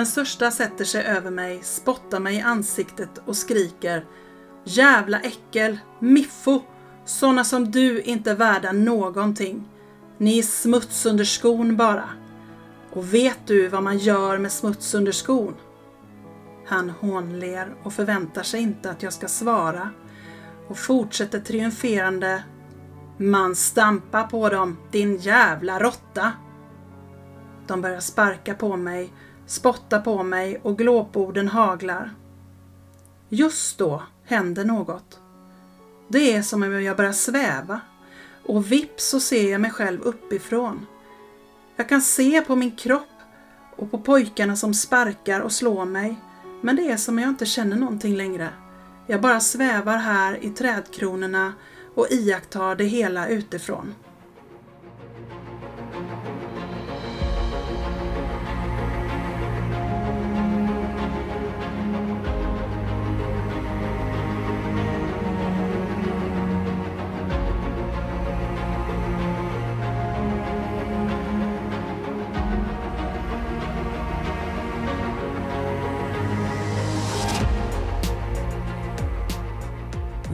Den största sätter sig över mig, spottar mig i ansiktet och skriker Jävla äckel! Miffo! Såna som du inte är värda någonting. Ni är smuts under skon bara. Och vet du vad man gör med smuts under skon? Han hånler och förväntar sig inte att jag ska svara och fortsätter triumferande. Man stampar på dem, din jävla råtta! De börjar sparka på mig, spottar på mig och glåporden haglar. Just då händer något. Det är som om jag börjar sväva och vips så ser jag mig själv uppifrån. Jag kan se på min kropp och på pojkarna som sparkar och slår mig men det är som om jag inte känner någonting längre. Jag bara svävar här i trädkronorna och iakttar det hela utifrån.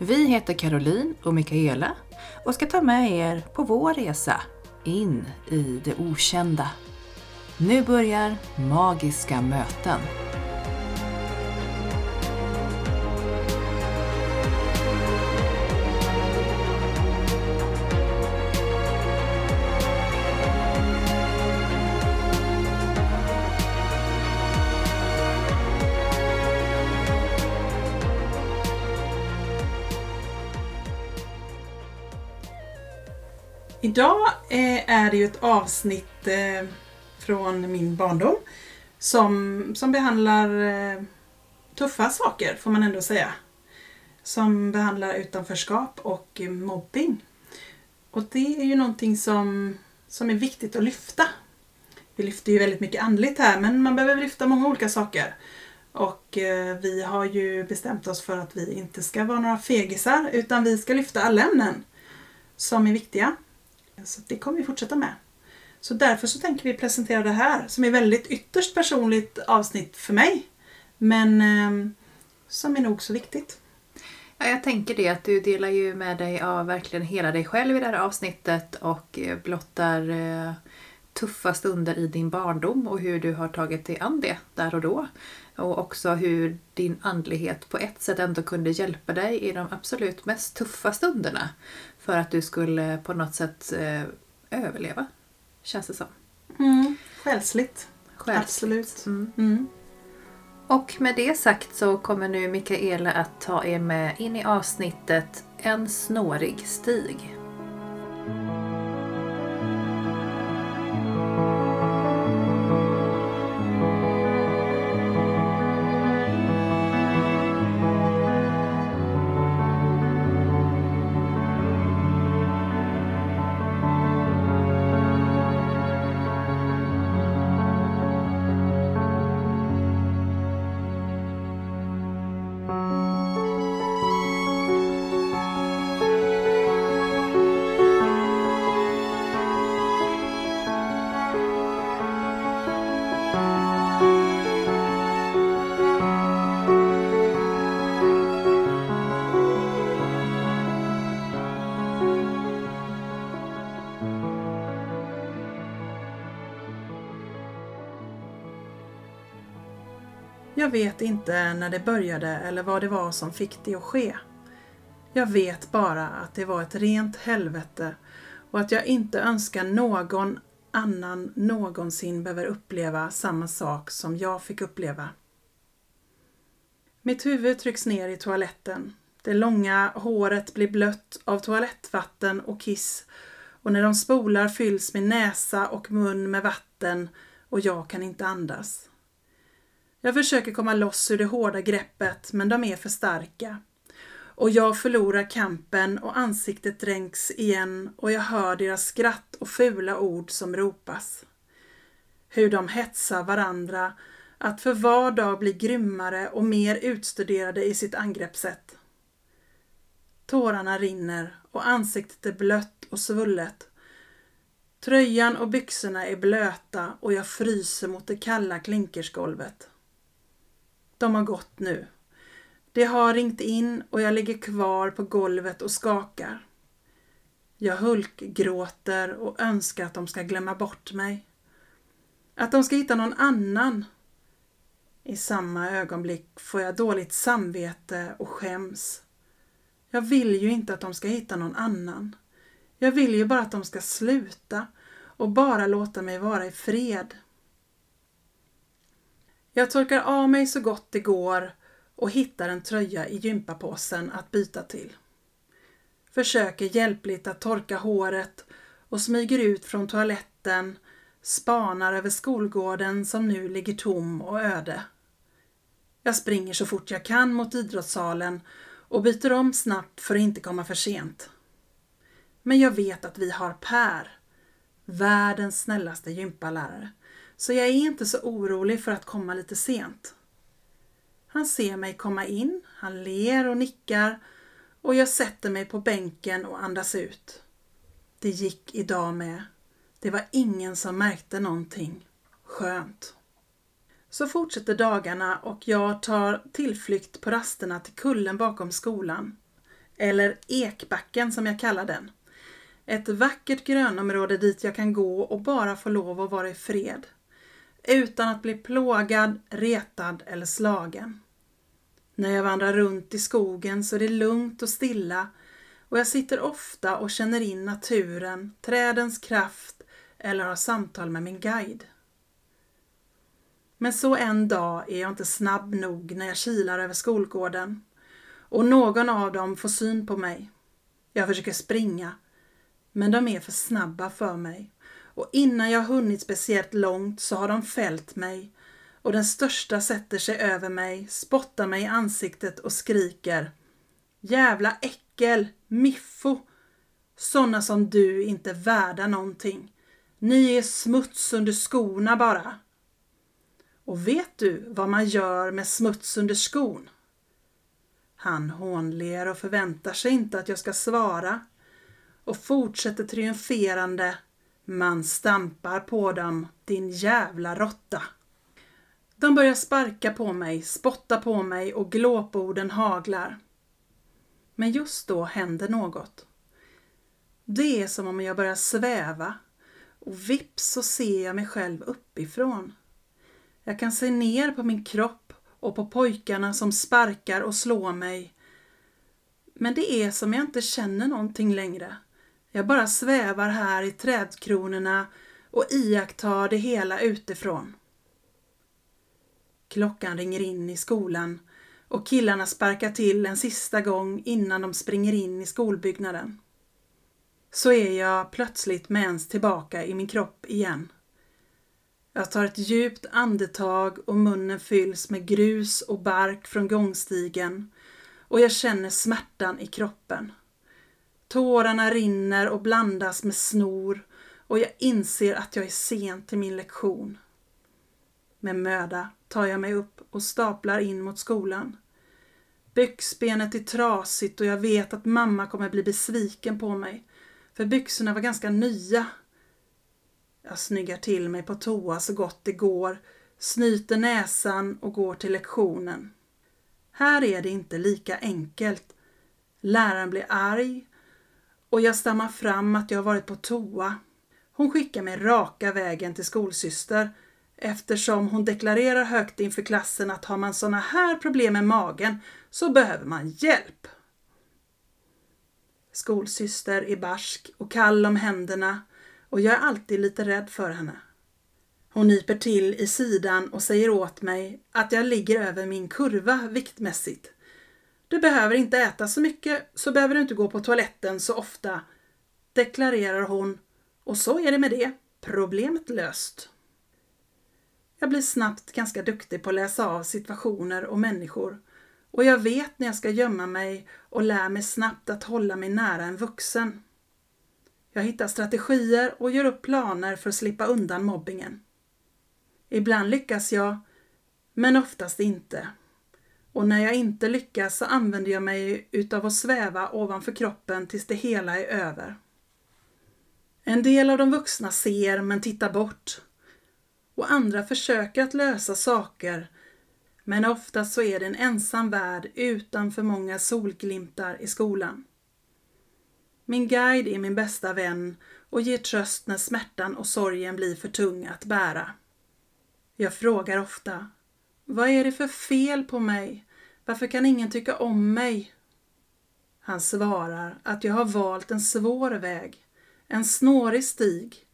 Vi heter Caroline och Mikaela och ska ta med er på vår resa in i det okända. Nu börjar Magiska möten. Idag eh, är det ju ett avsnitt eh, från min barndom som, som behandlar eh, tuffa saker får man ändå säga. Som behandlar utanförskap och mobbing. Och det är ju någonting som, som är viktigt att lyfta. Vi lyfter ju väldigt mycket andligt här men man behöver lyfta många olika saker. Och vi har ju bestämt oss för att vi inte ska vara några fegisar utan vi ska lyfta alla ämnen som är viktiga. Så det kommer vi fortsätta med. Så därför så tänker vi presentera det här som är väldigt ytterst personligt avsnitt för mig. Men eh, som är nog så viktigt. Ja, jag tänker det att du delar ju med dig av verkligen hela dig själv i det här avsnittet och eh, blottar eh, tuffa stunder i din barndom och hur du har tagit dig an det där och då. Och också hur din andlighet på ett sätt ändå kunde hjälpa dig i de absolut mest tuffa stunderna för att du skulle på något sätt eh, överleva, känns det som. Mm. Själsligt. Själsligt. Absolut. Mm. Mm. Och med det sagt så kommer nu Mikaela att ta er med in i avsnittet En snårig stig. Jag vet inte när det började eller vad det var som fick det att ske. Jag vet bara att det var ett rent helvete och att jag inte önskar någon annan någonsin behöver uppleva samma sak som jag fick uppleva. Mitt huvud trycks ner i toaletten. Det långa håret blir blött av toalettvatten och kiss och när de spolar fylls min näsa och mun med vatten och jag kan inte andas. Jag försöker komma loss ur det hårda greppet men de är för starka. Och jag förlorar kampen och ansiktet dränks igen och jag hör deras skratt och fula ord som ropas. Hur de hetsar varandra att för var dag bli grymmare och mer utstuderade i sitt angreppssätt. Tårarna rinner och ansiktet är blött och svullet. Tröjan och byxorna är blöta och jag fryser mot det kalla klinkersgolvet. De har gått nu. Det har ringt in och jag ligger kvar på golvet och skakar. Jag hulkgråter och önskar att de ska glömma bort mig. Att de ska hitta någon annan. I samma ögonblick får jag dåligt samvete och skäms. Jag vill ju inte att de ska hitta någon annan. Jag vill ju bara att de ska sluta och bara låta mig vara i fred. Jag torkar av mig så gott det går och hittar en tröja i gympapåsen att byta till. Försöker hjälpligt att torka håret och smyger ut från toaletten, spanar över skolgården som nu ligger tom och öde. Jag springer så fort jag kan mot idrottssalen och byter om snabbt för att inte komma för sent. Men jag vet att vi har Per, världens snällaste gympalärare, så jag är inte så orolig för att komma lite sent. Han ser mig komma in, han ler och nickar och jag sätter mig på bänken och andas ut. Det gick idag med. Det var ingen som märkte någonting. Skönt. Så fortsätter dagarna och jag tar tillflykt på rasterna till kullen bakom skolan. Eller Ekbacken som jag kallar den. Ett vackert grönområde dit jag kan gå och bara få lov att vara i fred. Utan att bli plågad, retad eller slagen. När jag vandrar runt i skogen så är det lugnt och stilla och jag sitter ofta och känner in naturen, trädens kraft eller har samtal med min guide. Men så en dag är jag inte snabb nog när jag kilar över skolgården och någon av dem får syn på mig. Jag försöker springa, men de är för snabba för mig och innan jag hunnit speciellt långt så har de fällt mig och den största sätter sig över mig, spottar mig i ansiktet och skriker Jävla äckel, miffo! Såna som du är inte värda någonting. Ni är smuts under skorna bara. Och vet du vad man gör med smuts under skon? Han hånler och förväntar sig inte att jag ska svara och fortsätter triumferande. Man stampar på dem, din jävla råtta. De börjar sparka på mig, spotta på mig och glåporden haglar. Men just då händer något. Det är som om jag börjar sväva och vips så ser jag mig själv uppifrån. Jag kan se ner på min kropp och på pojkarna som sparkar och slår mig. Men det är som jag inte känner någonting längre. Jag bara svävar här i trädkronorna och iakttar det hela utifrån. Klockan ringer in i skolan och killarna sparkar till en sista gång innan de springer in i skolbyggnaden. Så är jag plötsligt med ens tillbaka i min kropp igen. Jag tar ett djupt andetag och munnen fylls med grus och bark från gångstigen och jag känner smärtan i kroppen. Tårarna rinner och blandas med snor och jag inser att jag är sen till min lektion. Med möda tar jag mig upp och staplar in mot skolan. Byxbenet är trasigt och jag vet att mamma kommer bli besviken på mig. För byxorna var ganska nya. Jag snyggar till mig på toa så gott det går, snyter näsan och går till lektionen. Här är det inte lika enkelt. Läraren blir arg och jag stammar fram att jag varit på toa. Hon skickar mig raka vägen till skolsyster eftersom hon deklarerar högt inför klassen att har man sådana här problem med magen så behöver man hjälp. Skolsyster är barsk och kall om händerna och jag är alltid lite rädd för henne. Hon nyper till i sidan och säger åt mig att jag ligger över min kurva viktmässigt. Du behöver inte äta så mycket så behöver du inte gå på toaletten så ofta, deklarerar hon och så är det med det. Problemet löst. Jag blir snabbt ganska duktig på att läsa av situationer och människor och jag vet när jag ska gömma mig och lär mig snabbt att hålla mig nära en vuxen. Jag hittar strategier och gör upp planer för att slippa undan mobbingen. Ibland lyckas jag, men oftast inte. Och när jag inte lyckas så använder jag mig utav att sväva ovanför kroppen tills det hela är över. En del av de vuxna ser men tittar bort. Och andra försöker att lösa saker men oftast så är det en ensam värld utan för många solglimtar i skolan. Min guide är min bästa vän och ger tröst när smärtan och sorgen blir för tunga att bära. Jag frågar ofta, vad är det för fel på mig? Varför kan ingen tycka om mig? Han svarar att jag har valt en svår väg, en snårig stig.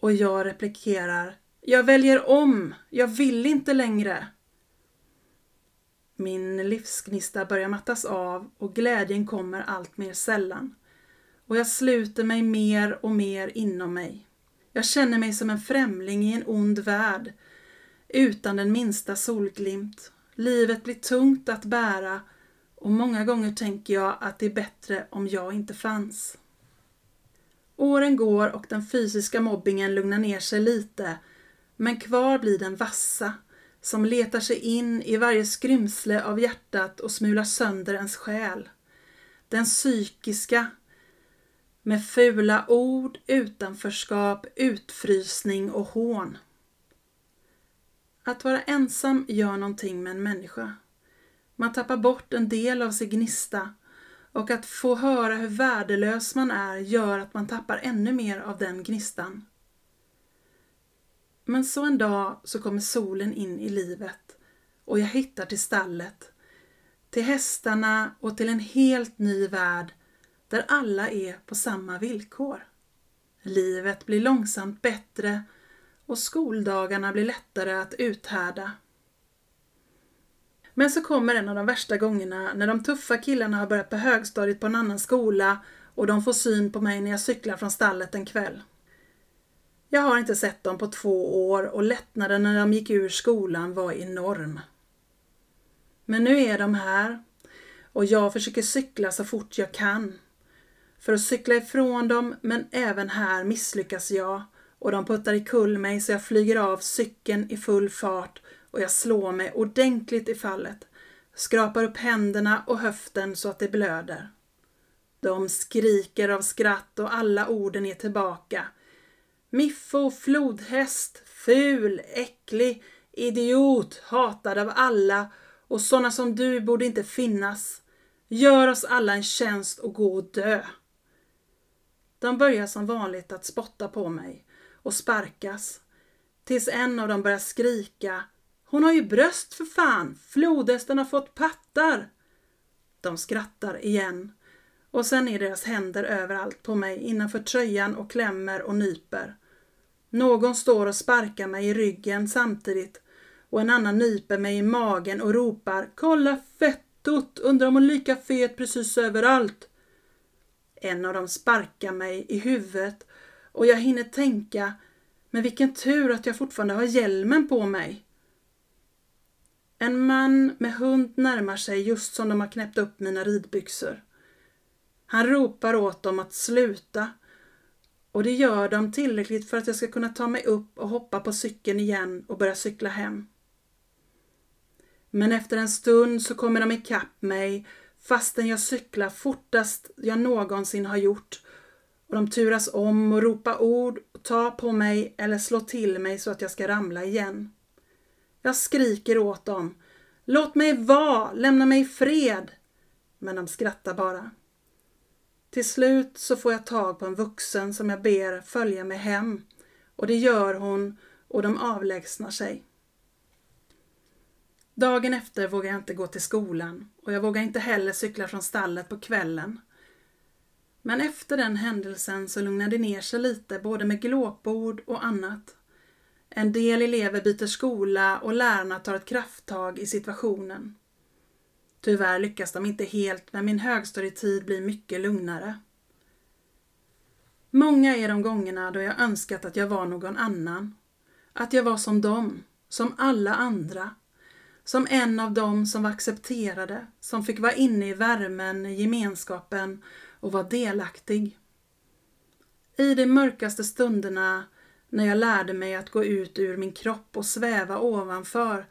Och jag replikerar, jag väljer om, jag vill inte längre. Min livsgnista börjar mattas av och glädjen kommer allt mer sällan. Och jag sluter mig mer och mer inom mig. Jag känner mig som en främling i en ond värld, utan den minsta solglimt. Livet blir tungt att bära och många gånger tänker jag att det är bättre om jag inte fanns. Åren går och den fysiska mobbingen lugnar ner sig lite, men kvar blir den vassa, som letar sig in i varje skrymsle av hjärtat och smular sönder ens själ. Den psykiska, med fula ord, utanförskap, utfrysning och hån. Att vara ensam gör någonting med en människa. Man tappar bort en del av sin gnista och att få höra hur värdelös man är gör att man tappar ännu mer av den gnistan. Men så en dag så kommer solen in i livet och jag hittar till stallet, till hästarna och till en helt ny värld där alla är på samma villkor. Livet blir långsamt bättre och skoldagarna blir lättare att uthärda. Men så kommer en av de värsta gångerna när de tuffa killarna har börjat på högstadiet på en annan skola och de får syn på mig när jag cyklar från stallet en kväll. Jag har inte sett dem på två år och lättnaden när de gick ur skolan var enorm. Men nu är de här och jag försöker cykla så fort jag kan. För att cykla ifrån dem men även här misslyckas jag och de puttar i kull mig så jag flyger av cykeln i full fart och jag slår mig ordentligt i fallet. Skrapar upp händerna och höften så att det blöder. De skriker av skratt och alla orden är tillbaka Miffo, flodhäst, ful, äcklig, idiot, hatad av alla och sådana som du borde inte finnas. Gör oss alla en tjänst och gå och dö. De börjar som vanligt att spotta på mig och sparkas. Tills en av dem börjar skrika. Hon har ju bröst för fan! Flodhästen har fått pattar! De skrattar igen och sen är deras händer överallt på mig innanför tröjan och klämmer och nyper. Någon står och sparkar mig i ryggen samtidigt och en annan nyper mig i magen och ropar Kolla fettot! Undrar om hon är lika fet precis överallt. En av dem sparkar mig i huvudet och jag hinner tänka men vilken tur att jag fortfarande har hjälmen på mig. En man med hund närmar sig just som de har knäppt upp mina ridbyxor. Han ropar åt dem att sluta och det gör de tillräckligt för att jag ska kunna ta mig upp och hoppa på cykeln igen och börja cykla hem. Men efter en stund så kommer de ikapp mig fastän jag cyklar fortast jag någonsin har gjort och de turas om och ropa ord och på mig eller slå till mig så att jag ska ramla igen. Jag skriker åt dem. Låt mig vara! Lämna mig i fred! Men de skrattar bara. Till slut så får jag tag på en vuxen som jag ber följa mig hem och det gör hon och de avlägsnar sig. Dagen efter vågar jag inte gå till skolan och jag vågar inte heller cykla från stallet på kvällen. Men efter den händelsen så lugnade det ner sig lite både med glåpord och annat. En del elever byter skola och lärarna tar ett krafttag i situationen. Tyvärr lyckas de inte helt men min högstadietid blir mycket lugnare. Många är de gångerna då jag önskat att jag var någon annan. Att jag var som dem, som alla andra. Som en av dem som var accepterade, som fick vara inne i värmen, i gemenskapen och var delaktig. I de mörkaste stunderna när jag lärde mig att gå ut ur min kropp och sväva ovanför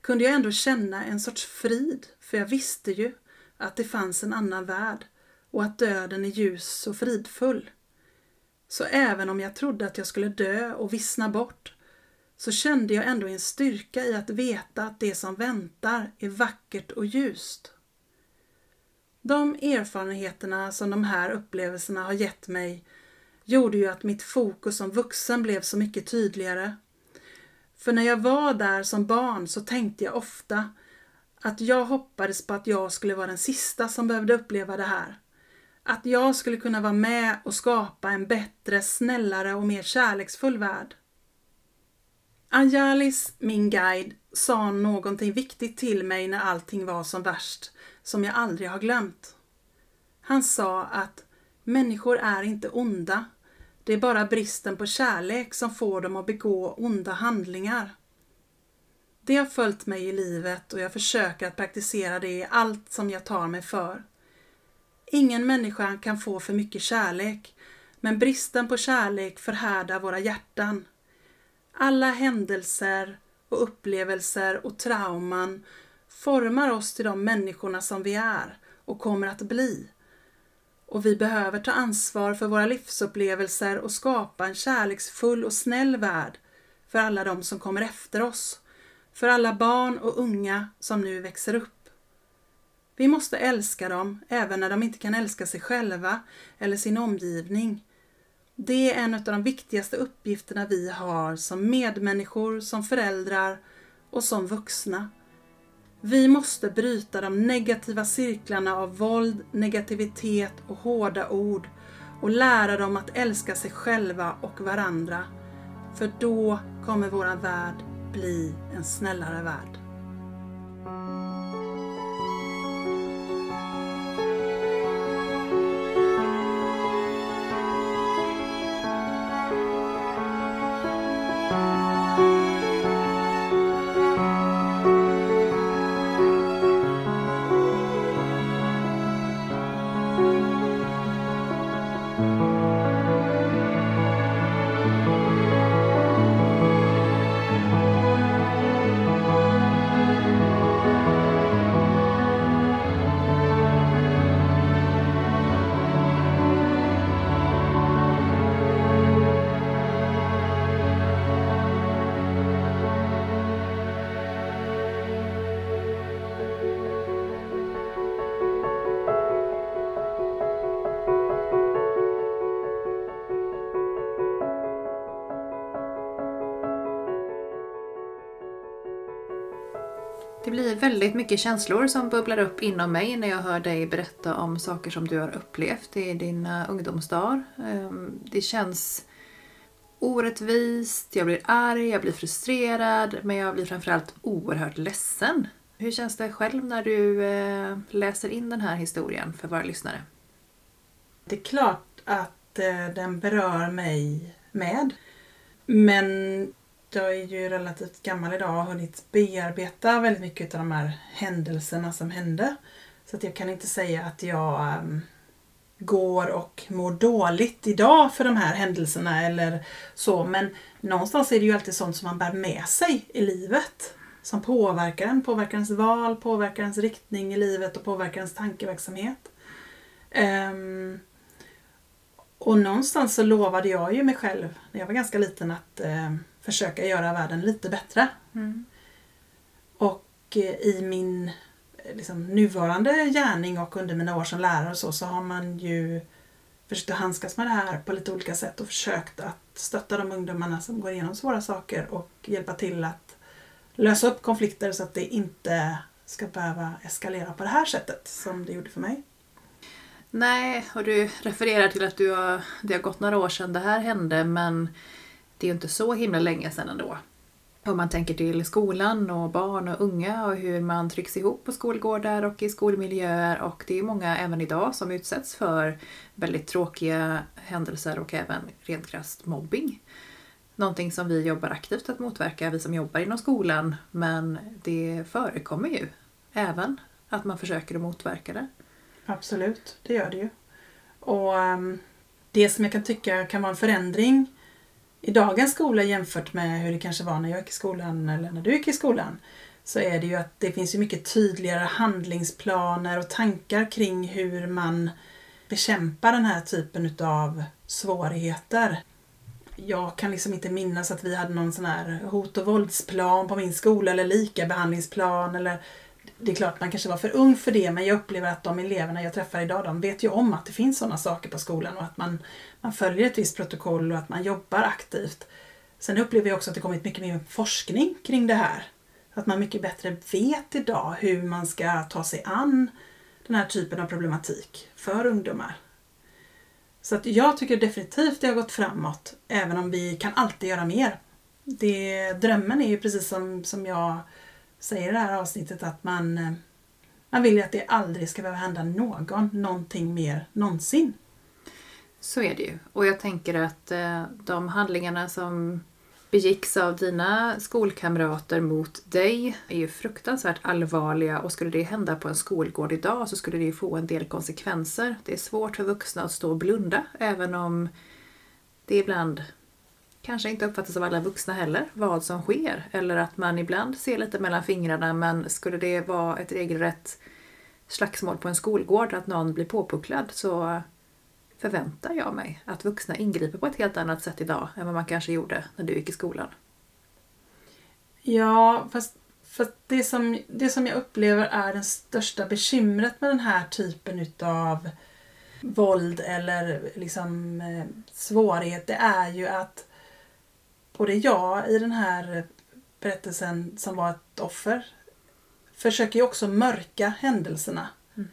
kunde jag ändå känna en sorts frid, för jag visste ju att det fanns en annan värld och att döden är ljus och fridfull. Så även om jag trodde att jag skulle dö och vissna bort så kände jag ändå en styrka i att veta att det som väntar är vackert och ljust. De erfarenheterna som de här upplevelserna har gett mig gjorde ju att mitt fokus som vuxen blev så mycket tydligare. För när jag var där som barn så tänkte jag ofta att jag hoppades på att jag skulle vara den sista som behövde uppleva det här. Att jag skulle kunna vara med och skapa en bättre, snällare och mer kärleksfull värld. Anjalis, min guide, sa någonting viktigt till mig när allting var som värst, som jag aldrig har glömt. Han sa att människor är inte onda. Det är bara bristen på kärlek som får dem att begå onda handlingar. Det har följt mig i livet och jag försöker att praktisera det i allt som jag tar mig för. Ingen människa kan få för mycket kärlek, men bristen på kärlek förhärdar våra hjärtan. Alla händelser och upplevelser och trauman formar oss till de människorna som vi är och kommer att bli. Och vi behöver ta ansvar för våra livsupplevelser och skapa en kärleksfull och snäll värld för alla de som kommer efter oss, för alla barn och unga som nu växer upp. Vi måste älska dem även när de inte kan älska sig själva eller sin omgivning. Det är en av de viktigaste uppgifterna vi har som medmänniskor, som föräldrar och som vuxna. Vi måste bryta de negativa cirklarna av våld, negativitet och hårda ord och lära dem att älska sig själva och varandra. För då kommer vår värld bli en snällare värld. Blir väldigt mycket känslor som bubblar upp inom mig när jag hör dig berätta om saker som du har upplevt i dina ungdomsdagar. Ehm, det känns orättvist, jag blir arg, jag blir frustrerad men jag blir framförallt oerhört ledsen. Hur känns det själv när du eh, läser in den här historien för våra lyssnare? Det är klart att eh, den berör mig med. Men jag är ju relativt gammal idag och har hunnit bearbeta väldigt mycket av de här händelserna som hände. Så att jag kan inte säga att jag um, går och mår dåligt idag för de här händelserna eller så. Men någonstans är det ju alltid sånt som man bär med sig i livet. Som påverkar en, påverkar ens val, påverkar ens riktning i livet och påverkar ens tankeverksamhet. Um, och någonstans så lovade jag ju mig själv när jag var ganska liten att eh, försöka göra världen lite bättre. Mm. Och eh, i min eh, liksom, nuvarande gärning och under mina år som lärare och så, så har man ju försökt att handskas med det här på lite olika sätt och försökt att stötta de ungdomarna som går igenom svåra saker och hjälpa till att lösa upp konflikter så att det inte ska behöva eskalera på det här sättet som det gjorde för mig. Nej, och du refererar till att du har, det har gått några år sedan det här hände men det är ju inte så himla länge sedan ändå. Om man tänker till skolan och barn och unga och hur man trycks ihop på skolgårdar och i skolmiljöer och det är många även idag som utsätts för väldigt tråkiga händelser och även rent krasst mobbing. någonting som vi jobbar aktivt att motverka, vi som jobbar inom skolan. Men det förekommer ju även att man försöker att motverka det. Absolut, det gör det ju. Och um, det som jag kan tycka kan vara en förändring i dagens skola jämfört med hur det kanske var när jag gick i skolan eller när du gick i skolan så är det ju att det finns ju mycket tydligare handlingsplaner och tankar kring hur man bekämpar den här typen utav svårigheter. Jag kan liksom inte minnas att vi hade någon sån här hot och våldsplan på min skola eller likabehandlingsplan eller det är klart man kanske var för ung för det men jag upplever att de eleverna jag träffar idag de vet ju om att det finns sådana saker på skolan och att man, man följer ett visst protokoll och att man jobbar aktivt. Sen upplever jag också att det kommit mycket mer forskning kring det här. Att man mycket bättre vet idag hur man ska ta sig an den här typen av problematik för ungdomar. Så att jag tycker definitivt det har gått framåt, även om vi kan alltid göra mer. Det, drömmen är ju precis som, som jag säger i det här avsnittet att man, eh, man vill ju att det aldrig ska behöva hända någon någonting mer någonsin. Så är det ju. Och jag tänker att eh, de handlingarna som begicks av dina skolkamrater mot dig är ju fruktansvärt allvarliga och skulle det hända på en skolgård idag så skulle det ju få en del konsekvenser. Det är svårt för vuxna att stå och blunda även om det ibland kanske inte uppfattas av alla vuxna heller vad som sker eller att man ibland ser lite mellan fingrarna men skulle det vara ett regelrätt slagsmål på en skolgård att någon blir påpucklad så förväntar jag mig att vuxna ingriper på ett helt annat sätt idag än vad man kanske gjorde när du gick i skolan. Ja, fast, fast det, som, det som jag upplever är det största bekymret med den här typen utav våld eller liksom eh, svårighet, det är ju att både jag i den här berättelsen som var ett offer försöker ju också mörka händelserna. Mm.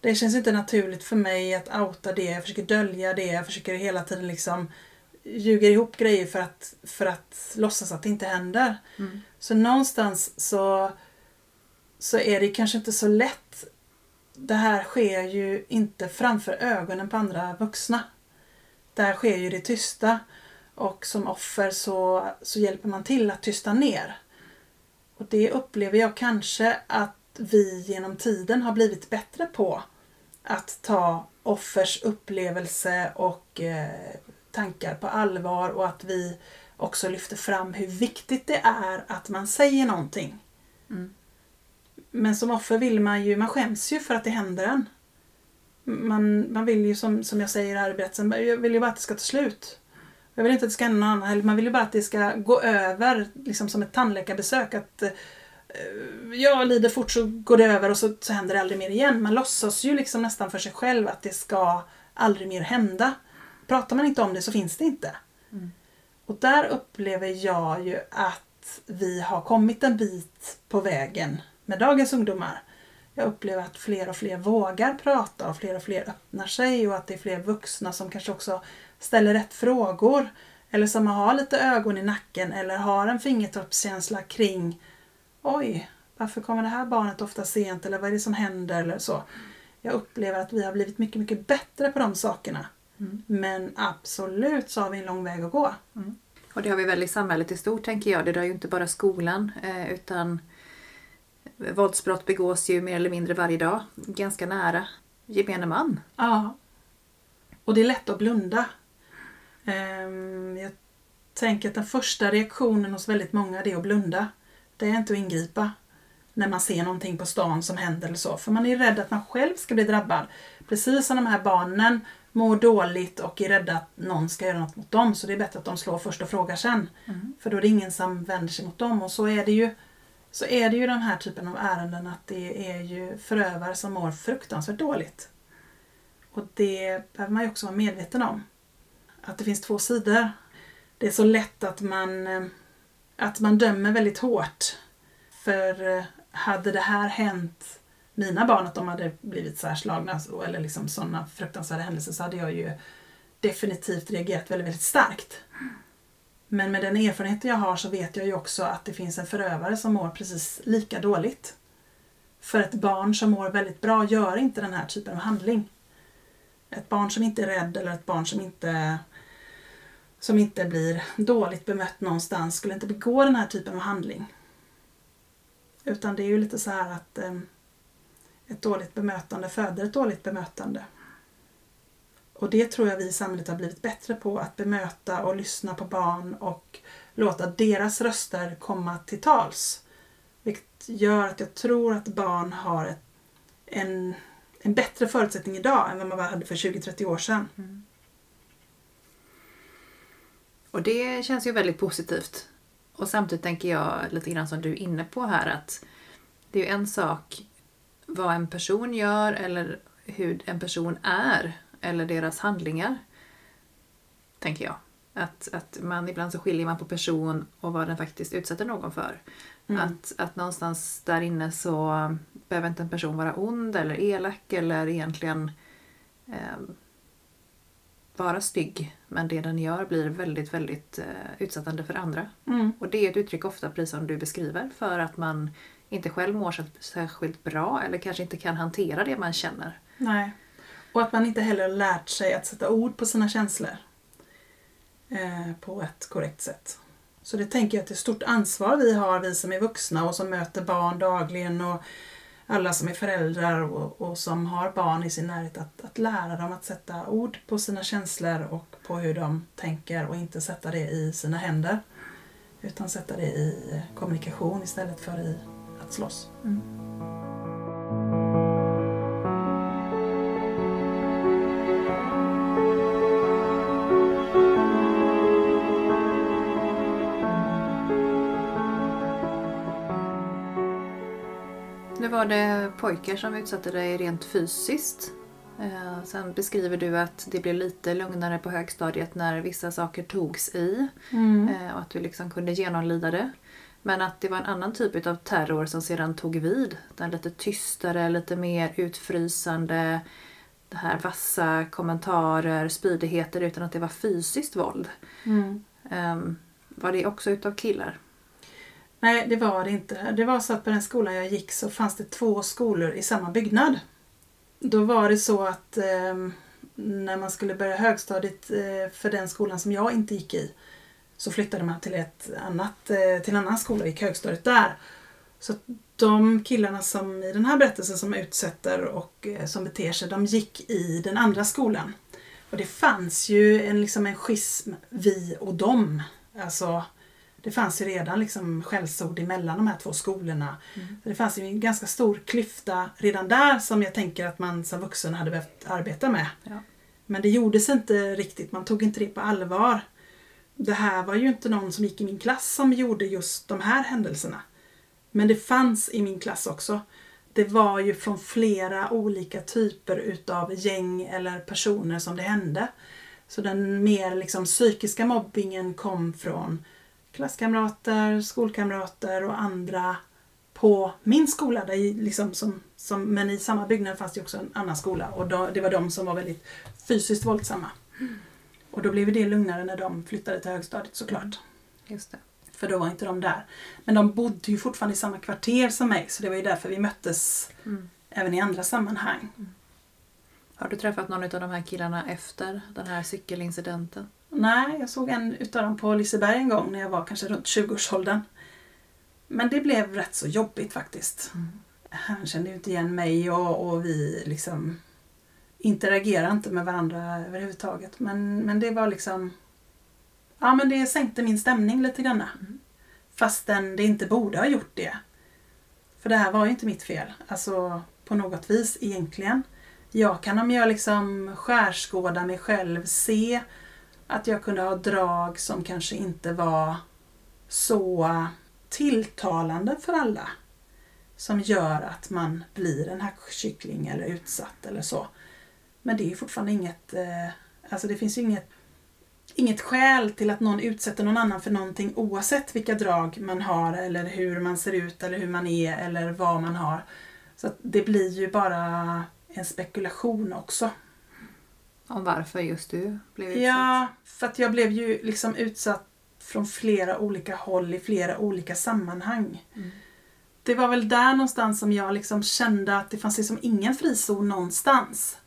Det känns inte naturligt för mig att outa det, jag försöker dölja det, jag försöker hela tiden liksom ljuga ihop grejer för att, för att låtsas att det inte händer. Mm. Så någonstans så, så är det kanske inte så lätt. Det här sker ju inte framför ögonen på andra vuxna. Det här sker ju i det tysta. Och som offer så, så hjälper man till att tysta ner. Och det upplever jag kanske att vi genom tiden har blivit bättre på. Att ta offers upplevelse och eh, tankar på allvar och att vi också lyfter fram hur viktigt det är att man säger någonting. Mm. Men som offer vill man ju, man skäms ju för att det händer en. Man, man vill ju som, som jag säger i berättelsen, jag vill ju bara att det ska ta slut. Jag vill inte att det ska hända någon annan Man vill ju bara att det ska gå över, liksom som ett tandläkarbesök. Att uh, jag lider fort så går det över och så, så händer det aldrig mer igen. Man låtsas ju liksom nästan för sig själv att det ska aldrig mer hända. Pratar man inte om det så finns det inte. Mm. Och där upplever jag ju att vi har kommit en bit på vägen med dagens ungdomar. Jag upplever att fler och fler vågar prata och fler och fler öppnar sig och att det är fler vuxna som kanske också ställer rätt frågor eller som har lite ögon i nacken eller har en fingertoppskänsla kring Oj, varför kommer det här barnet ofta sent eller vad är det som händer eller så. Jag upplever att vi har blivit mycket, mycket bättre på de sakerna. Mm. Men absolut så har vi en lång väg att gå. Mm. Och det har vi väl i samhället i stort tänker jag. Det rör ju inte bara skolan eh, utan våldsbrott begås ju mer eller mindre varje dag. Ganska nära gemene man. Ja. Och det är lätt att blunda. Ehm, jag tänker att den första reaktionen hos väldigt många är att blunda. Det är inte att ingripa när man ser någonting på stan som händer eller så. För man är rädd att man själv ska bli drabbad. Precis som de här barnen mår dåligt och är rädda att någon ska göra något mot dem. Så det är bättre att de slår först och frågar sen. Mm. För då är det ingen som vänder sig mot dem. Och så är det ju så är det ju den här typen av ärenden att det är ju förövare som mår fruktansvärt dåligt. Och det behöver man ju också vara medveten om att det finns två sidor. Det är så lätt att man, eh, att man dömer väldigt hårt. För eh, hade det här hänt mina barn, att de hade blivit särslagna eller liksom sådana fruktansvärda händelser så hade jag ju definitivt reagerat väldigt, väldigt starkt. Men med den erfarenheten jag har så vet jag ju också att det finns en förövare som mår precis lika dåligt. För ett barn som mår väldigt bra gör inte den här typen av handling. Ett barn som inte är rädd eller ett barn som inte som inte blir dåligt bemött någonstans skulle inte begå den här typen av handling. Utan det är ju lite så här att eh, ett dåligt bemötande föder ett dåligt bemötande. Och det tror jag vi i samhället har blivit bättre på, att bemöta och lyssna på barn och låta deras röster komma till tals. Vilket gör att jag tror att barn har ett, en, en bättre förutsättning idag än vad man hade för 20-30 år sedan. Mm. Och det känns ju väldigt positivt. Och samtidigt tänker jag lite grann som du är inne på här att det är ju en sak vad en person gör eller hur en person är eller deras handlingar. Tänker jag. Att, att man ibland så skiljer man på person och vad den faktiskt utsätter någon för. Mm. Att, att någonstans där inne så behöver inte en person vara ond eller elak eller egentligen eh, vara stygg. Men det den gör blir väldigt, väldigt eh, utsättande för andra. Mm. Och det är ett uttryck ofta, precis som du beskriver, för att man inte själv mår särskilt bra eller kanske inte kan hantera det man känner. Nej. Och att man inte heller har lärt sig att sätta ord på sina känslor eh, på ett korrekt sätt. Så det tänker jag att det är ett stort ansvar vi har, vi som är vuxna och som möter barn dagligen och alla som är föräldrar och, och som har barn i sin närhet att, att lära dem att sätta ord på sina känslor och på hur de tänker och inte sätta det i sina händer. Utan sätta det i eh, kommunikation istället för i att slåss. Mm. Var det pojkar som utsatte dig rent fysiskt. Eh, sen beskriver du att det blev lite lugnare på högstadiet när vissa saker togs i. Mm. Eh, och att du liksom kunde genomlida det. Men att det var en annan typ av terror som sedan tog vid. Den lite tystare, lite mer utfrysande. Det här vassa kommentarer, spydigheter utan att det var fysiskt våld. Mm. Um, var det också utav killar? Nej, det var det inte. Det var så att på den skolan jag gick så fanns det två skolor i samma byggnad. Då var det så att eh, när man skulle börja högstadiet eh, för den skolan som jag inte gick i så flyttade man till, ett annat, eh, till en annan skola och gick högstadiet där. Så de killarna som i den här berättelsen som utsätter och eh, som beter sig, de gick i den andra skolan. Och det fanns ju en, liksom en schism, vi och dem. Alltså, det fanns ju redan liksom skällsord emellan de här två skolorna. Mm. Så det fanns ju en ganska stor klyfta redan där som jag tänker att man som vuxen hade behövt arbeta med. Ja. Men det gjordes inte riktigt, man tog inte det på allvar det här var ju inte någon som gick i min klass som gjorde just de här händelserna. Men det fanns i min klass också. Det var ju från flera olika typer utav gäng eller personer som det hände. Så den mer liksom psykiska mobbingen kom från klasskamrater, skolkamrater och andra på min skola. Där liksom som, som, men i samma byggnad fanns det också en annan skola och då, det var de som var väldigt fysiskt våldsamma. Och då blev det lugnare när de flyttade till högstadiet såklart. Mm. Just det. För då var inte de där. Men de bodde ju fortfarande i samma kvarter som mig så det var ju därför vi möttes mm. även i andra sammanhang. Mm. Har du träffat någon av de här killarna efter den här cykelincidenten? Nej, jag såg en utav dem på Liseberg en gång när jag var kanske runt 20-årsåldern. Men det blev rätt så jobbigt faktiskt. Mm. Han kände ju inte igen mig och, och vi liksom interagerar inte med varandra överhuvudtaget. Men, men det var liksom... Ja men det sänkte min stämning lite grann. Mm. Fastän det inte borde ha gjort det. För det här var ju inte mitt fel. Alltså på något vis egentligen. Jag kan om jag liksom skärskådar mig själv se att jag kunde ha drag som kanske inte var så tilltalande för alla. Som gör att man blir en hackkyckling eller utsatt eller så. Men det är fortfarande inget, eh, alltså det finns ju inget, inget skäl till att någon utsätter någon annan för någonting oavsett vilka drag man har eller hur man ser ut eller hur man är eller vad man har. Så det blir ju bara en spekulation också. Om varför just du blev utsatt? Ja, för att jag blev ju liksom utsatt från flera olika håll i flera olika sammanhang. Mm. Det var väl där någonstans som jag liksom kände att det fanns liksom ingen frizon någonstans.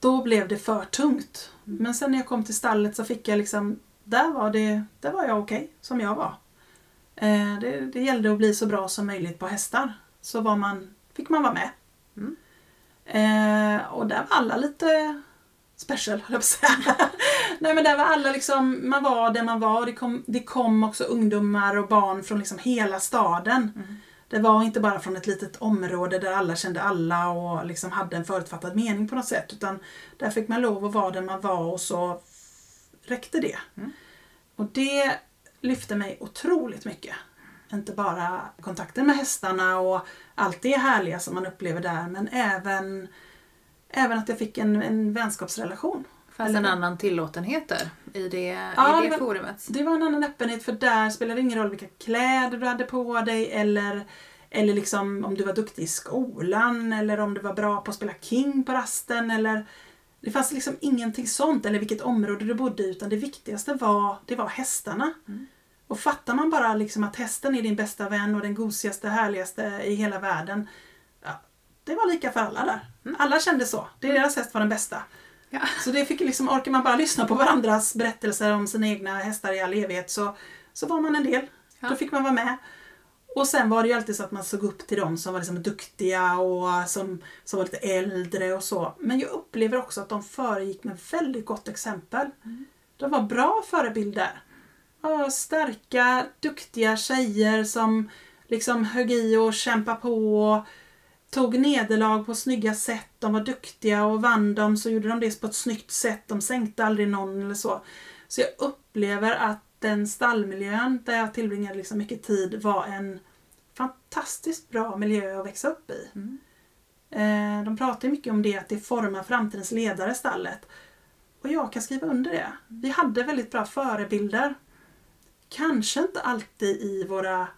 då blev det för tungt. Men sen när jag kom till stallet så fick jag liksom, där var, det, där var jag okej som jag var. Eh, det, det gällde att bli så bra som möjligt på hästar. Så var man, fick man vara med. Mm. Eh, och där var alla lite special, höll jag på att säga. Nej men där var alla liksom, man var där man var. Det kom, det kom också ungdomar och barn från liksom hela staden. Mm. Det var inte bara från ett litet område där alla kände alla och liksom hade en förutfattad mening på något sätt. Utan där fick man lov att vara där man var och så räckte det. Mm. Och det lyfte mig otroligt mycket. Inte bara kontakten med hästarna och allt det härliga som man upplever där men även, även att jag fick en, en vänskapsrelation. Fanns Eller- en annan tillåtenhet där i det, Ja, i det det var- forumet? Det var en annan öppenhet för där spelade det ingen roll vilka kläder du hade på dig eller, eller liksom om du var duktig i skolan eller om du var bra på att spela king på rasten eller det fanns liksom ingenting sånt eller vilket område du bodde i utan det viktigaste var, det var hästarna. Mm. Och fattar man bara liksom att hästen är din bästa vän och den gosigaste, härligaste i hela världen. Ja, det var lika för alla där. Alla kände så. Det deras häst var den bästa. Ja. Så det fick liksom, orkar man bara lyssna på varandras berättelser om sina egna hästar i all evighet så, så var man en del. Ja. Då fick man vara med. Och sen var det ju alltid så att man såg upp till dem som var liksom duktiga och som, som var lite äldre och så. Men jag upplever också att de föregick med väldigt gott exempel. De var bra förebilder. Starka, duktiga tjejer som liksom högg i och kämpade på och tog nederlag på snygga sätt. De var duktiga och vann dem så gjorde de det på ett snyggt sätt. De sänkte aldrig någon eller så. Så jag upplever att den stallmiljön där jag tillbringade liksom mycket tid var en fantastiskt bra miljö att växa upp i. Mm. Eh, De pratar mycket om det, att det formar framtidens ledare, stallet. Och jag kan skriva under det. Vi hade väldigt bra förebilder. Kanske inte alltid i våra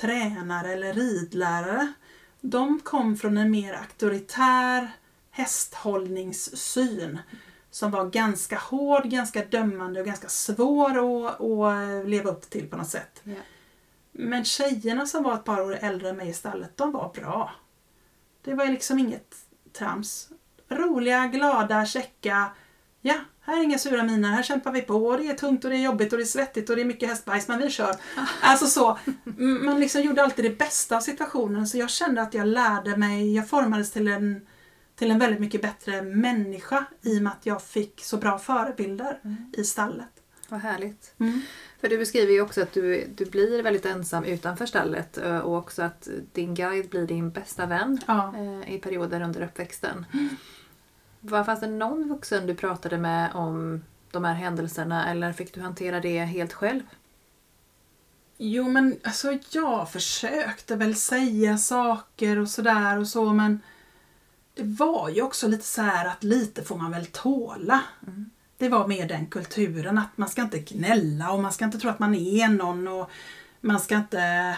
tränare eller ridlärare. De kom från en mer auktoritär hästhållningssyn som var ganska hård, ganska dömande och ganska svår att, att leva upp till på något sätt. Ja. Men tjejerna som var ett par år äldre än mig i stallet, de var bra. Det var liksom inget trams. Roliga, glada, käcka. Ja, här är inga sura miner, här kämpar vi på. Och det är tungt och det är jobbigt och det är svettigt och det är mycket hästbajs, men vi kör. Alltså så. Man liksom gjorde alltid det bästa av situationen så jag kände att jag lärde mig, jag formades till en, till en väldigt mycket bättre människa i och med att jag fick så bra förebilder i stallet. Vad härligt. Mm. För du beskriver ju också att du, du blir väldigt ensam utanför stallet eh, och också att din guide blir din bästa vän Ja. eh, i perioder under uppväxten. Var, fanns det någon vuxen du pratade med om de här händelserna eller fick du hantera det helt själv? Jo men alltså jag försökte väl säga saker och sådär och så men det var ju också lite så att lite får man väl tåla. Det var mer den kulturen att man ska inte gnälla och man ska inte tro att man är någon och man ska inte...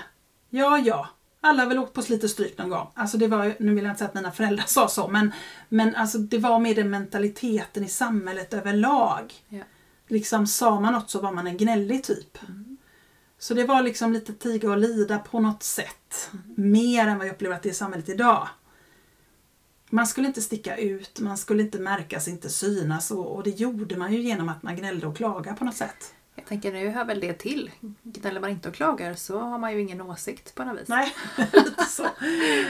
Ja, ja. Alla har väl åkt på lite stryk någon gång. Alltså det var nu vill jag inte säga att mina föräldrar sa så men, men alltså det var mer den mentaliteten i samhället överlag. Ja. Liksom sa man något så var man en gnällig typ. Så det var liksom lite tiga och lida på något sätt. Mer än vad jag upplever att det är i samhället idag. Man skulle inte sticka ut, man skulle inte märkas, inte synas och, och det gjorde man ju genom att man gnällde och klagade på något sätt. Jag tänker nu hör väl det till. Gnäller man inte och klagar så har man ju ingen åsikt på något vis. Nej, lite så.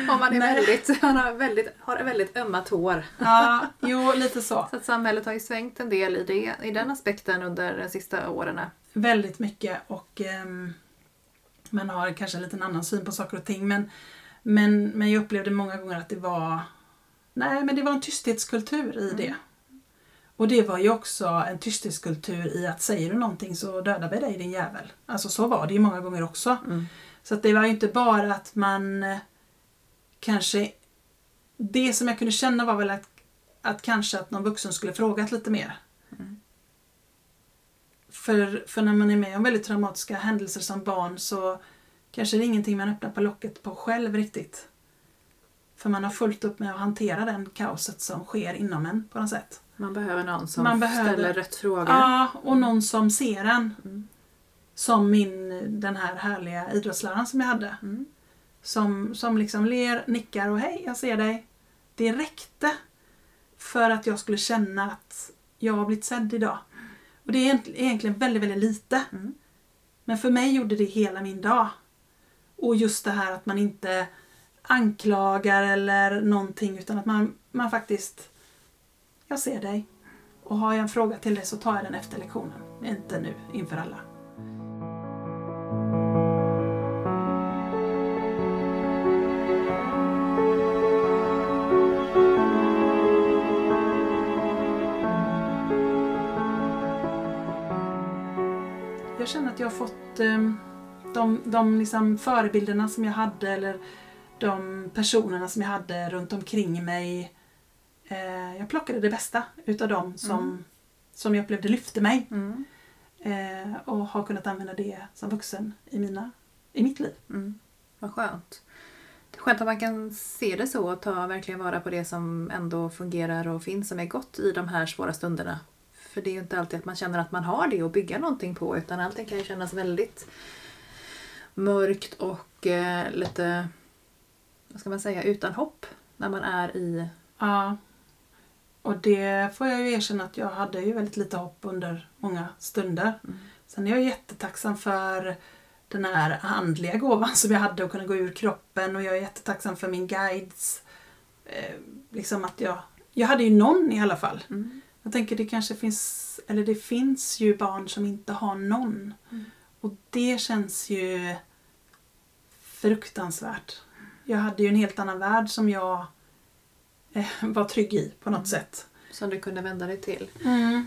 Om man är Nej. väldigt, man har väldigt, har väldigt ömma tår. Ja, jo, lite så. Så att samhället har ju svängt en del i, det, i den aspekten under de sista åren. Väldigt mycket och ehm, man har kanske en liten annan syn på saker och ting men, men, men jag upplevde många gånger att det var Nej, men det var en tysthetskultur i det. Och det var ju också en tysthetskultur i att säger du någonting så dödar vi dig din jävel. Alltså så var det ju många gånger också. Mm. Så det var ju inte bara att man eh, kanske... Det som jag kunde känna var väl att, att kanske att någon vuxen skulle frågat lite mer. För, för när man är med om väldigt traumatiska händelser som barn så kanske det är ingenting man öppnar på locket på själv riktigt. För man har fullt upp med att hantera den kaoset som sker inom en på något sätt. Man behöver någon som Man behöver- ställer rätt frågor. Ja, och någon som ser en. Mm. Som min, den här härliga idrottsläraren som jag hade. Mm. Som, som liksom ler, nickar och hej, jag ser dig. Det räckte. för att jag skulle känna att jag har blivit sedd idag. Och det är egent- egentligen väldigt, väldigt lite. Mm. Men för mig gjorde det hela min dag. Och just det här att man inte anklagar eller någonting utan att man, man faktiskt jag ser dig. Och har jag en fråga till dig så tar jag den efter lektionen. Inte nu inför alla. Jag känner att jag har fått ehm, de, de liksom förebilderna som jag hade eller de personerna som jag hade runt omkring mig. Eh, jag plockade det bästa utav dem som, Mm. som jag upplevde lyfte mig. Mm. Eh, och har kunnat använda det som vuxen i, mina, i mitt liv. Mm. Vad skönt. Det är skönt att man kan se det så och ta verkligen vara på det som ändå fungerar och finns som är gott i de här svåra stunderna. För det är ju inte alltid att man känner att man har det att bygga någonting på utan allting kan ju kännas väldigt mörkt och eh, lite, vad ska man säga, utan hopp när man är i... Ja. Och det får jag ju erkänna att jag hade ju väldigt lite hopp under många stunder. Mm. Sen är jag jättetacksam för den här andliga gåvan som jag hade att kunna gå ur kroppen och jag är jättetacksam för min guides. Eh, liksom att jag, jag hade ju någon i alla fall. Mm. Jag tänker det kanske finns, eller det finns ju barn som inte har någon. Mm. Och det känns ju fruktansvärt. Jag hade ju en helt annan värld som jag eh, var trygg i på något Mm. sätt. Som du kunde vända dig till.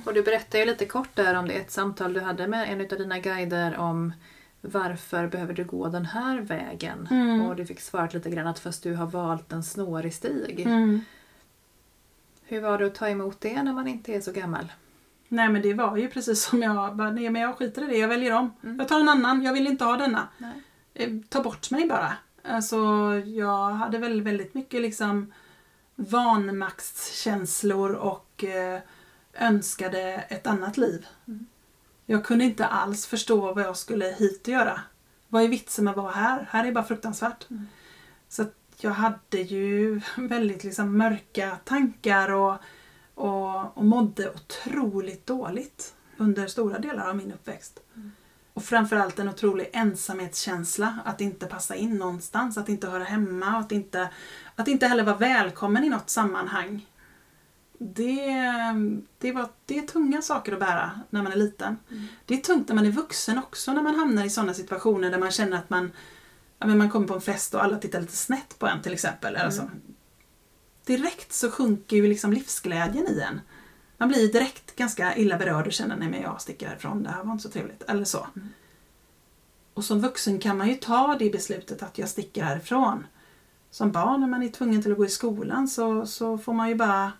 Och du berättade ju lite kort där om det, ett samtal du hade med en av dina guider om varför behöver du gå den här vägen? Mm. Och du fick svarat lite grann att fast du har valt en snårig stig. Mm. Hur var det att ta emot det när man inte är så gammal? Nej men det var ju precis som jag bara, nej men jag skiter i det, jag väljer om. Mm. Jag tar en annan, jag vill inte ha denna. Nej. Eh, Ta bort mig bara. Alltså jag hade väl väldigt mycket liksom vanmaktskänslor och eh, önskade ett annat liv. Mm. Jag kunde inte alls förstå vad jag skulle hit och göra. Vad är vitsen med att vara här? Här är bara fruktansvärt. Mm. Så att jag hade ju väldigt liksom mörka tankar och, och, och mådde otroligt dåligt under stora delar av min uppväxt. Mm. Och framförallt en otrolig ensamhetskänsla, att inte passa in någonstans, att inte höra hemma, att inte, att inte heller vara välkommen i något sammanhang. Det, det, var, det är tunga saker att bära när man är liten. Mm. Det är tungt när man är vuxen också, när man hamnar i sådana situationer där man känner att man, ja, men man kommer på en fest och alla tittar lite snett på en till exempel. Mm. Alltså, direkt så sjunker ju liksom livsglädjen i en. Man blir direkt ganska illa berörd och känner nej men jag sticker härifrån, det här var inte så trevligt. Eller så. Mm. Och som vuxen kan man ju ta det beslutet att jag sticker härifrån. Som barn när man är tvungen till att gå i skolan så, så får man ju bara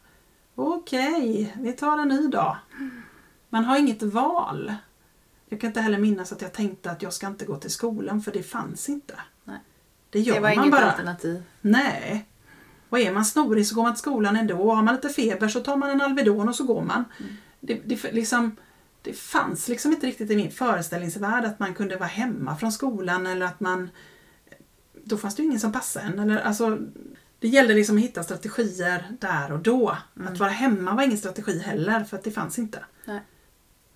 okej, vi tar en ny dag. Man har inget val. Jag kan inte heller minnas att jag tänkte att jag ska inte gå till skolan för det fanns inte. Nej. Det gör Det var man inget bara. alternativ. Nej. Och är man snorig så går man till skolan ändå. Har man lite feber så tar man en Alvedon och så går man. Mm. Det, det, liksom, det fanns liksom inte riktigt i min föreställningsvärld att man kunde vara hemma från skolan eller att man... Då fanns det ju ingen som passade en. Eller, alltså, det gällde liksom att hitta strategier där och då. Mm. Att vara hemma var ingen strategi heller för att det fanns inte.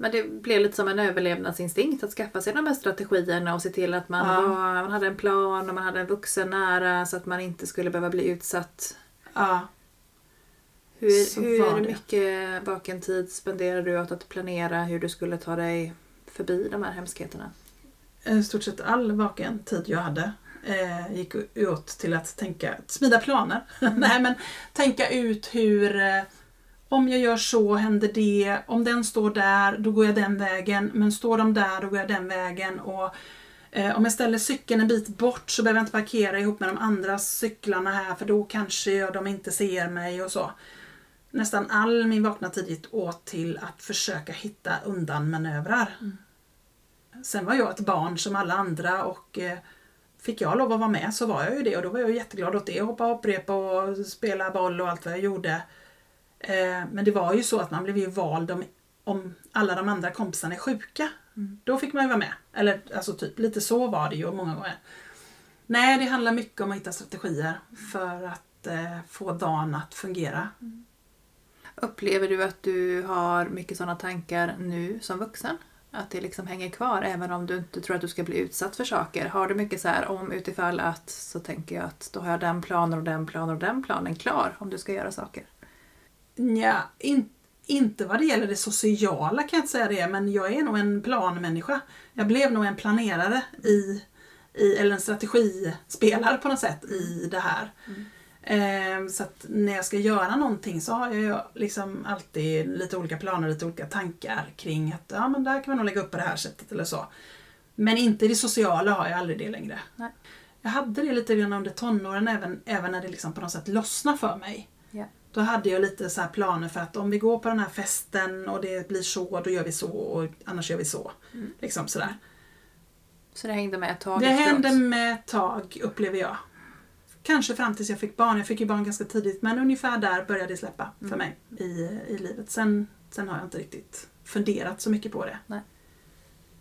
Men det blev lite som en överlevnadsinstinkt att skaffa sig de här strategierna och se till att man, Ja. var, man hade en plan och man hade en vuxen nära så att man inte skulle behöva bli utsatt. Ja, Hur, hur mycket vaken tid spenderade du åt att planera hur du skulle ta dig förbi de här hemskheterna? i stort sett all vaken tid jag hade eh, gick åt till att tänka, smida planer. Nej men tänka ut hur, eh, om jag gör så händer det, om den står där då går jag den vägen, men står de där då går jag den vägen. Och eh, om jag ställer cykeln en bit bort så behöver jag inte parkera ihop med de andra cyklarna här för då kanske jag, de inte ser mig och så. Nästan all min vakna tid gick åt till att försöka hitta undanmanövrar. Sen var jag ett barn som alla andra och eh, fick jag lov att vara med så var jag ju det och då var jag jätteglad åt det. Hoppa hopprepa och spela boll och allt vad jag gjorde. Eh, men det var ju så att man blev ju vald om, om alla de andra kompisarna är sjuka. Mm. Då fick man ju vara med. Eller alltså typ lite så var det ju många gånger. Nej, det handlar mycket om att hitta strategier för att eh, få dagen att fungera. Upplever du att du har mycket sådana tankar nu som vuxen? Att det liksom hänger kvar även om du inte tror att du ska bli utsatt för saker? Har du mycket så här om utifall att så tänker jag att då har jag den planen och den planen och den planen klar om du ska göra saker? Ja, in, inte vad det gäller det sociala kan jag inte säga det, men jag är nog en planmänniska. Jag blev nog en planerare i, i eller en strategispelare på något sätt i det här. Mm. Eh, så att när jag ska göra någonting så har jag liksom alltid lite olika planer, lite olika tankar kring att ja men där kan man nog lägga upp på det här sättet eller så. Men inte det sociala har jag aldrig det längre. Nej. Jag hade det lite grann under tonåren även, även när det liksom på något sätt lossnade för mig. Ja. Då hade jag lite så här planer för att om vi går på den här festen och det blir så, då gör vi så och annars gör vi så. Mm. Liksom sådär. Så det hängde med ett tag Det efteråt? hände med ett tag, upplever jag. Kanske fram tills jag fick barn. Jag fick ju barn ganska tidigt, men ungefär där började det släppa för Mm. mig i, i livet. Sen, sen har jag inte riktigt funderat så mycket på det. Nej.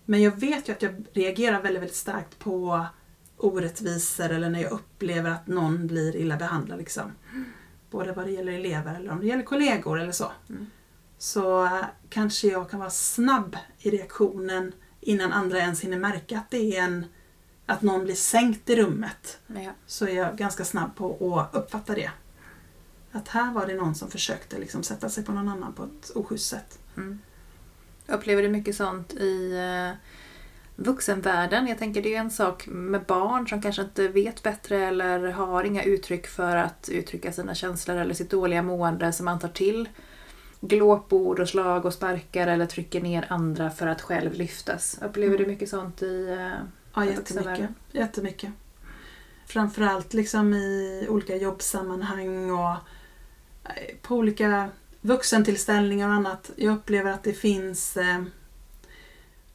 Men jag vet ju att jag reagerar väldigt, väldigt starkt på orättvisor eller när jag upplever att någon blir illa behandlad. Liksom. Både vad det gäller elever eller om det gäller kollegor eller så. Mm. Så eh, kanske jag kan vara snabb i reaktionen innan andra ens hinner märka att det är en att någon blir sänkt i rummet. Ja. Så är jag ganska snabb på att uppfatta det. Att här var det någon som försökte liksom sätta sig på någon annan på ett oschysst sätt. Mm. Upplever du mycket sånt i eh, vuxenvärlden? Jag tänker det är en sak med barn som kanske inte vet bättre eller har inga uttryck för att uttrycka sina känslor eller sitt dåliga mående som man tar till glåpord och slag och sparkar eller trycker ner andra för att själv lyftas. Upplever Mm. du mycket sånt i eh, Ja, jättemycket. jättemycket. Framförallt liksom i olika jobbsammanhang och eh, på olika vuxentillställningar och annat. Jag upplever att det finns eh,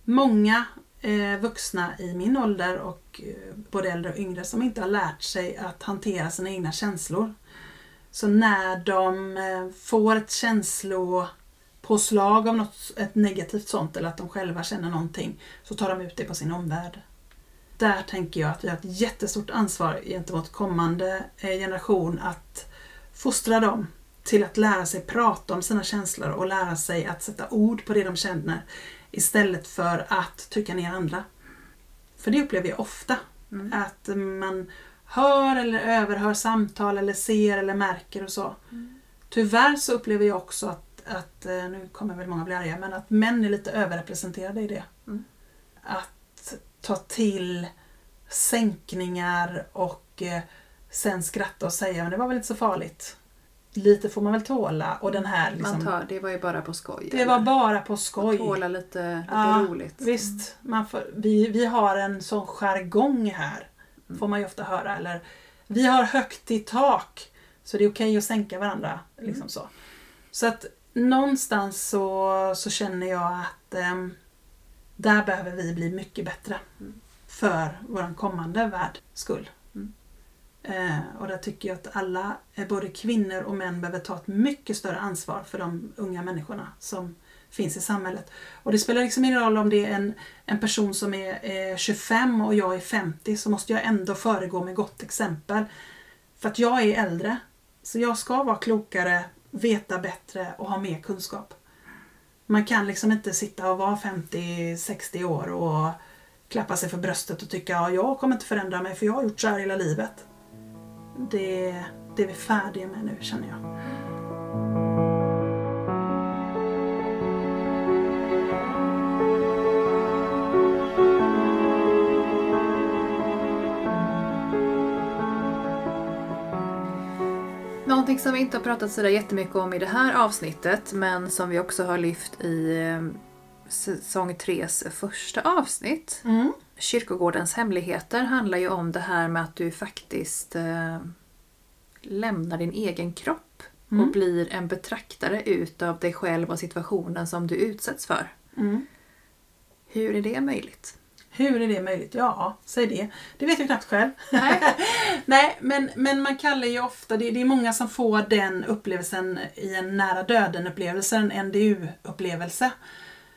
många eh, vuxna i min ålder och eh, både äldre och yngre som inte har lärt sig att hantera sina egna känslor. Så när de får ett känslopåslag av något, ett negativt sånt eller att de själva känner någonting så tar de ut det på sin omvärld. Där tänker jag att vi har ett jättestort ansvar gentemot kommande eh, generation att fostra dem till att lära sig prata om sina känslor och lära sig att sätta ord på det de känner istället för att trycka ner andra. För det upplever jag ofta. Mm. Att man hör eller överhör samtal eller ser eller märker och så. Mm. Tyvärr så upplever jag också att, att, eh, nu kommer väl många bli arga, men att män är lite överrepresenterade i det. Mm. Att ta till sänkningar och eh, sen skratta och säga men det var väl inte så farligt. Lite får man väl tåla och den här liksom, Man tar, det var ju bara på skoj. Det var eller? bara på skoj. Tåla lite, lite Ja, roligt. Visst, man får, vi, vi har en sån jargong här. Mm. Får man ju ofta höra. Eller, vi har högt i tak. Så det är okej att sänka varandra. Liksom Mm. så. så att någonstans så, så känner jag att ehm, där behöver vi bli mycket bättre. Mm. För vår kommande värld skull. Mm. Eh, och där tycker jag att alla, eh, både kvinnor och män, behöver ta ett mycket större ansvar för de unga människorna som finns i samhället. Och det spelar liksom ingen roll om det är en, en person som är eh, 25 och jag är 50 så måste jag ändå föregå med gott exempel. För att jag är äldre. Så jag ska vara klokare, veta bättre och ha mer kunskap. Man kan liksom inte sitta och vara 50-60 år och klappa sig för bröstet och tycka att jag kommer inte förändra mig för jag har gjort så här hela livet. Det, det är vi färdiga med nu känner jag. Någonting som vi inte har pratat sådär jättemycket om i det här avsnittet men som vi också har lyft i eh, säsong 3s första avsnitt. Mm. Kyrkogårdens hemligheter handlar ju om det här med att du faktiskt eh, lämnar din egen kropp Mm. och blir en betraktare utav dig själv och situationen som du utsätts för. Mm. Hur är det möjligt? Hur är det möjligt? Ja, säg det. Det vet jag knappt själv. Nej. Nej, men, men man kallar ju ofta, det, det är många som får den upplevelsen i en nära döden upplevelse, en NDU-upplevelse.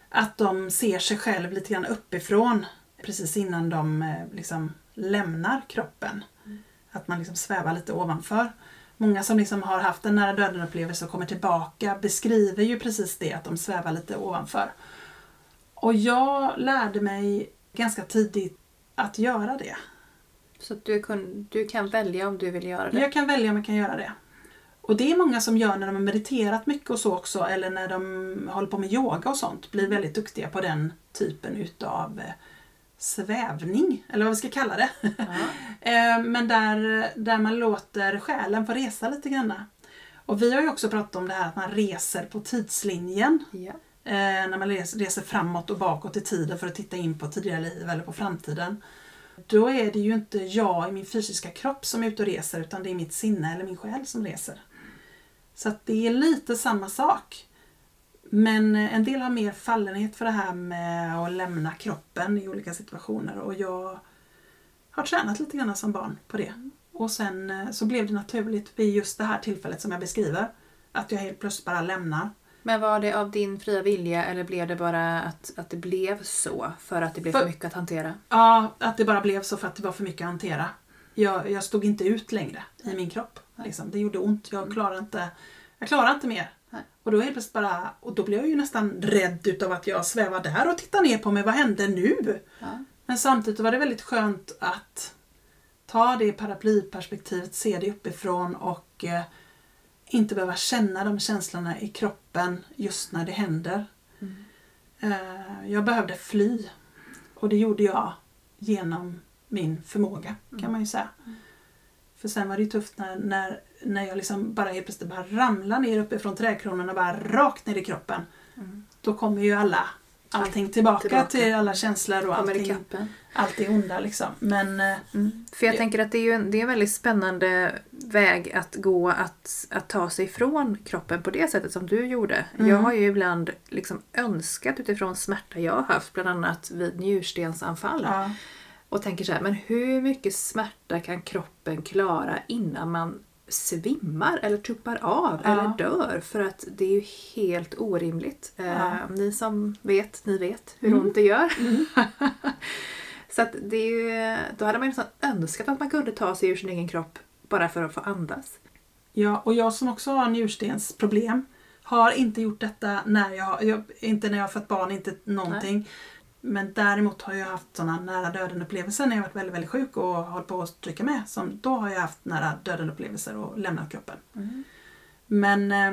Att de ser sig själv lite grann uppifrån precis innan de eh, liksom lämnar kroppen. Att man liksom svävar lite ovanför. många som liksom har haft en nära döden upplevelse och kommer tillbaka beskriver ju precis det, att de svävar lite ovanför. Och jag lärde mig ganska tidigt att göra det. Så du, kun, du kan välja om du vill göra det? Jag kan välja om jag kan göra det. Och det är många som gör när de har mediterat mycket och så också, eller när de håller på med yoga och sånt, blir väldigt duktiga på den typen utav eh, svävning, eller vad vi ska kalla det. Eh, Men där, där man låter själen få resa lite grann. Och vi har ju också pratat om det här att man reser på tidslinjen. ja. Eh, när man reser framåt och bakåt i tiden för att titta in på tidigare liv eller på framtiden. Då är det ju inte jag i min fysiska kropp som är ute och reser utan det är mitt sinne eller min själ som reser. Så att det är lite samma sak. Men eh, en del har mer fallenhet för det här med att lämna kroppen i olika situationer och jag har tränat lite grann som barn på det. Och sen eh, så blev det naturligt vid just det här tillfället som jag beskriver. Att jag helt plötsligt bara lämnar. Men var det av din fria vilja eller blev det bara att, att det blev så för att det blev för, För- mycket att hantera? Ja, att det bara blev så för att det var för mycket att hantera. Jag, jag stod inte ut längre i min kropp. Liksom. Det gjorde ont. Jag klarade inte, jag klarade inte mer. Och då helt bara, och då blev jag ju nästan rädd utav att jag svävar där och tittar ner på mig. Vad hände nu? Ja. Men samtidigt var det väldigt skönt att ta det paraplyperspektivet, se det uppifrån och eh, inte behöva känna de känslorna i kroppen just när det händer. Mm. Eh, jag behövde fly och det gjorde jag genom min förmåga kan man ju säga. För sen var det tufft när, när, när jag liksom bara helt plötsligt bara ramlade ner uppifrån trädkronorna bara rakt ner i kroppen. Mm. Då kommer ju alla allting tillbaka, Tillbaka. till alla känslor och allting, allt det onda liksom. Men eh, För jag Det- tänker att det är en, det är en väldigt spännande väg att gå att, att ta sig ifrån kroppen på det sättet som du gjorde. Mm. Jag har ju ibland liksom önskat utifrån smärta jag har haft, bland annat vid njurstensanfall. ja, Och tänker så här, men hur mycket smärta kan kroppen klara innan man svimmar eller tuppar av Ja. eller dör? För att det är ju helt orimligt. Ja. Eh, ni som vet, ni vet hur Mm. ont det gör. så att det är ju, då hade man ju nästan önskat att man kunde ta sig ur sin egen kropp bara för att få andas. ja, och jag som också har njurstensproblem har inte gjort detta när jag, jag inte när jag har fått barn, inte någonting. Men däremot har jag haft sådana nära döden upplevelser när jag varit väldigt, väldigt sjuk och hållit på att stryka med. Som, då har jag haft nära döden upplevelser och lämnat kroppen. Men eh,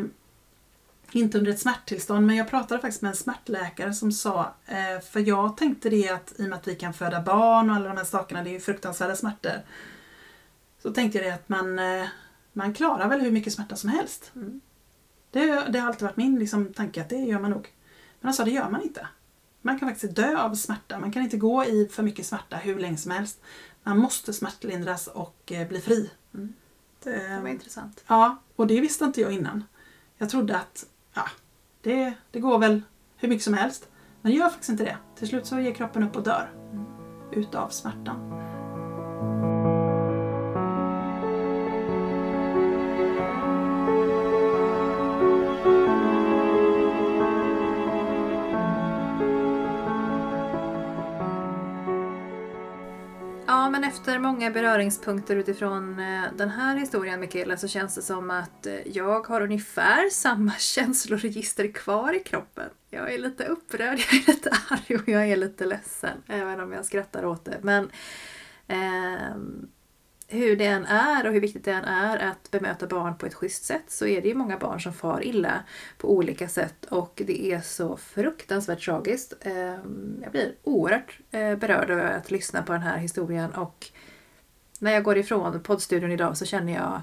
inte under ett smärttillstånd. Men jag pratade faktiskt med en smärtläkare som sa, eh, för jag tänkte det att i och med att vi kan föda barn och alla de här sakerna, det är ju fruktansvärda smärtor. Så tänkte jag det att man, eh, man klarar väl hur mycket smärta som helst. Mm. Det, det har alltid varit min liksom, tanke att det gör man nog. Men han sa det gör man inte. Man kan faktiskt dö av smärta. Man kan inte gå i för mycket smärta hur länge som helst. Man måste smärtlindras och eh, bli fri. Mm. Det, Det var intressant. Ja, och det visste inte jag innan. Jag trodde att ja, det, det går väl hur mycket som helst. Men det gör faktiskt inte det. Till slut så ger kroppen upp och dör. Utav smärtan. Men efter många beröringspunkter utifrån eh, den här historien Mikaela så känns det som att eh, jag har ungefär samma känsloregister kvar i kroppen. Jag är lite upprörd, jag är lite arg och jag är lite ledsen. Även om jag skrattar åt det. Men eh, hur det än är och hur viktigt det än är att bemöta barn på ett schysst sätt så är det ju många barn som far illa på olika sätt och det är så fruktansvärt tragiskt. Ehm, jag blir oerhört eh, berörd av att lyssna på den här historien och när jag går ifrån poddstudion idag så känner jag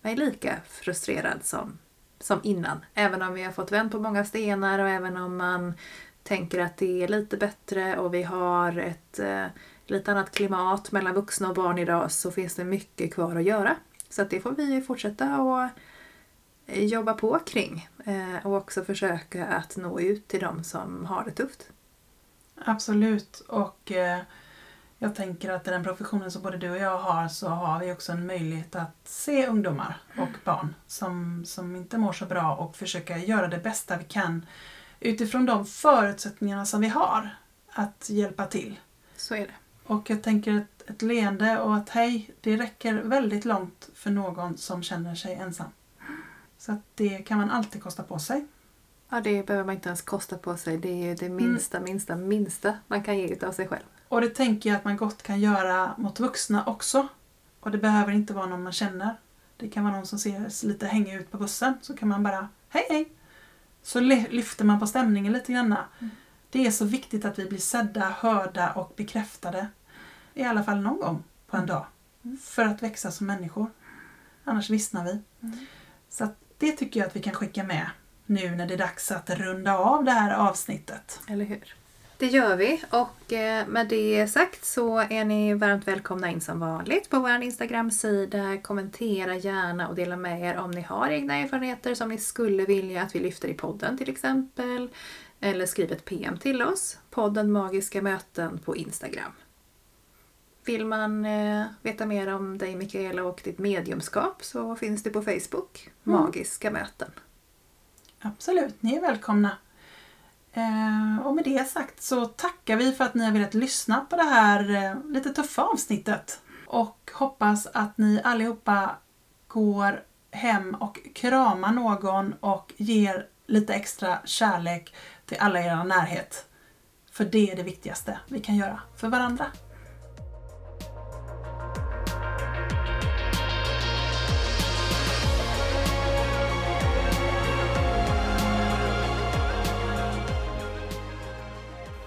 mig lika frustrerad som, som innan. Även om vi har fått vänt på många stenar och även om man tänker att det är lite bättre och vi har ett eh, lite annat klimat mellan vuxna och barn idag så finns det mycket kvar att göra. Så att det får vi fortsätta och eh, jobba på kring eh, och också försöka att nå ut till de som har det tufft. Absolut. Och eh, jag tänker att i den professionen som både du och jag har så har vi också en möjlighet att se ungdomar och barn som, som inte mår så bra och försöka göra det bästa vi kan utifrån de förutsättningarna som vi har att hjälpa till. Så är det. Och jag tänker ett, ett leende och ett hej, det räcker väldigt långt för någon som känner sig ensam. Så att det kan man alltid kosta på sig. Ja, det behöver man inte ens kosta på sig. Det är ju det minsta, minsta, minsta man kan ge utav sig själv. Och det tänker jag att man gott kan göra mot vuxna också. Och det behöver inte vara någon man känner. Det kan vara någon som ser lite hängig ut på bussen. Så kan man bara, hej hej! Så ly- lyfter man på stämningen lite grann. Det är så viktigt att vi blir sedda, hörda och bekräftade. I alla fall någon gång på en dag. För att växa som människor. Annars vissnar vi. Så att det tycker jag att vi kan skicka med nu när det är dags att runda av det här avsnittet. Eller hur? Det gör vi och eh, med det sagt så är ni varmt välkomna in som vanligt på vår Instagram-sida. Kommentera gärna och dela med er om ni har egna erfarenheter som ni skulle vilja att vi lyfter i podden till exempel. Eller skriv ett PM till oss, podden Magiska möten på Instagram. Vill man eh, veta mer om dig Mikaela och ditt mediumskap så finns det på Facebook, Magiska möten. Absolut, ni är välkomna. Eh, och med det sagt så tackar vi för att ni har velat lyssna på det här eh, lite tuffa avsnittet. Och hoppas att ni allihopa går hem och kramar någon och ger lite extra kärlek till alla i er närhet. För det är det viktigaste vi kan göra för varandra.